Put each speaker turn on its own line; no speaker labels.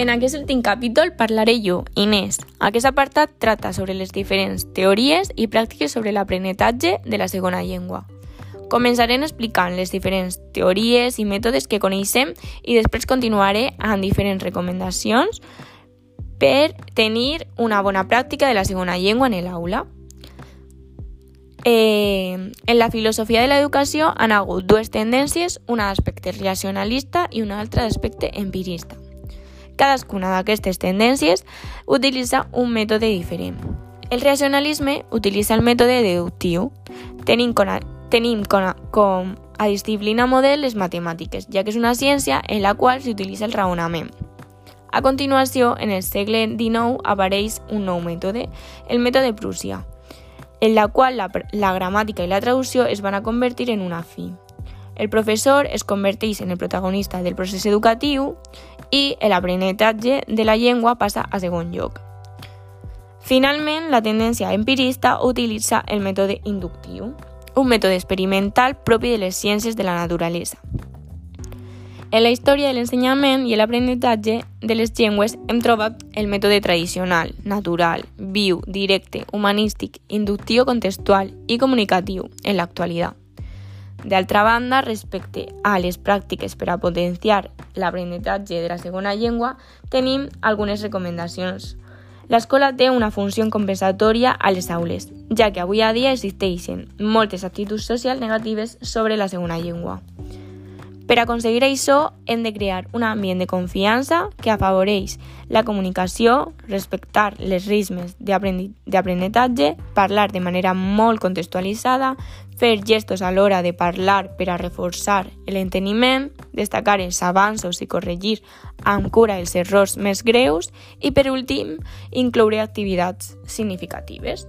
En aquest últim capítol parlaré jo, Inés. Aquest apartat tracta sobre les diferents teories i pràctiques sobre l'aprenentatge de la segona llengua. Començarem explicant les diferents teories i mètodes que coneixem i després continuaré amb diferents recomanacions per tenir una bona pràctica de la segona llengua en l'aula. Eh, en la filosofia de l'educació han hagut dues tendències, una d'aspecte racionalista i una altra d'aspecte empirista. Cadascuna d'aquestes tendències utilitza un mètode diferent. El racionalisme utilitza el mètode deductiu, tenint com a, tenint com a, com a disciplina model les matemàtiques, ja que és una ciència en la qual s'utilitza el raonament. A continuació, en el segle XIX apareix un nou mètode, el mètode Prússia, en la qual la, la gramàtica i la traducció es van a convertir en una fi. El professor es converteix en el protagonista del procés educatiu i l'aprenentatge de la llengua passa a segon lloc. Finalment, la tendència empirista utilitza el mètode inductiu, un mètode experimental propi de les ciències de la naturalesa. En la història de l'ensenyament i l'aprenentatge de les llengües hem trobat el mètode tradicional, natural, viu, directe, humanístic, inductiu contextual i comunicatiu en l'actualitat. D'altra banda, respecte a les pràctiques per a potenciar l'aprenentatge de la segona llengua, tenim algunes recomanacions. L'escola té una funció compensatòria a les aules, ja que avui a dia existeixen moltes actituds socials negatives sobre la segona llengua. Per aconseguir això, hem de crear un ambient de confiança que afavoreix la comunicació, respectar les ritmes d'aprenentatge, parlar de manera molt contextualitzada, fer gestos a l'hora de parlar per a reforçar l'enteniment, destacar els avanços i corregir amb cura els errors més greus i, per últim, incloure activitats significatives.